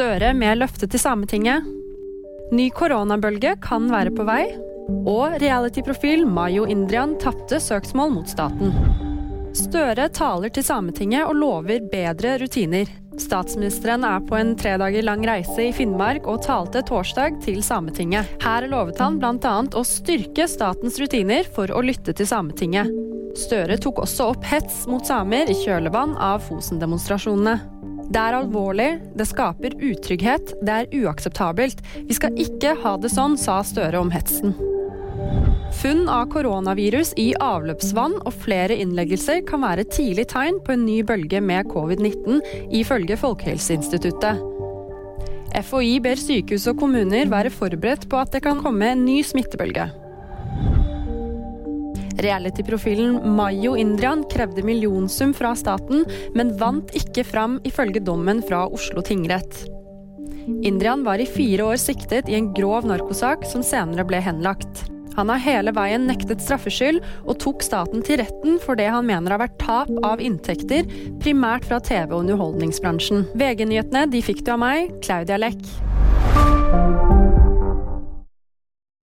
Støre med løfte til Sametinget. Ny koronabølge kan være på vei. Og realityprofil Mayo Indrian tapte søksmål mot staten. Støre taler til Sametinget og lover bedre rutiner. Statsministeren er på en tre dager lang reise i Finnmark og talte torsdag til Sametinget. Her lovet han bl.a. å styrke statens rutiner for å lytte til Sametinget. Støre tok også opp hets mot samer i kjølvann av Fosen-demonstrasjonene. Det er alvorlig, det skaper utrygghet, det er uakseptabelt. Vi skal ikke ha det sånn, sa Støre om hetsen. Funn av koronavirus i avløpsvann og flere innleggelser kan være tidlig tegn på en ny bølge med covid-19, ifølge Folkehelseinstituttet. FHI ber sykehus og kommuner være forberedt på at det kan komme en ny smittebølge. Realityprofilen Mayo Indrian krevde millionsum fra staten, men vant ikke fram ifølge dommen fra Oslo tingrett. Indrian var i fire år siktet i en grov narkosak som senere ble henlagt. Han har hele veien nektet straffskyld, og tok staten til retten for det han mener har vært tap av inntekter, primært fra TV- og underholdningsbransjen. VG-nyhetene de fikk du av meg, Claudia Leck.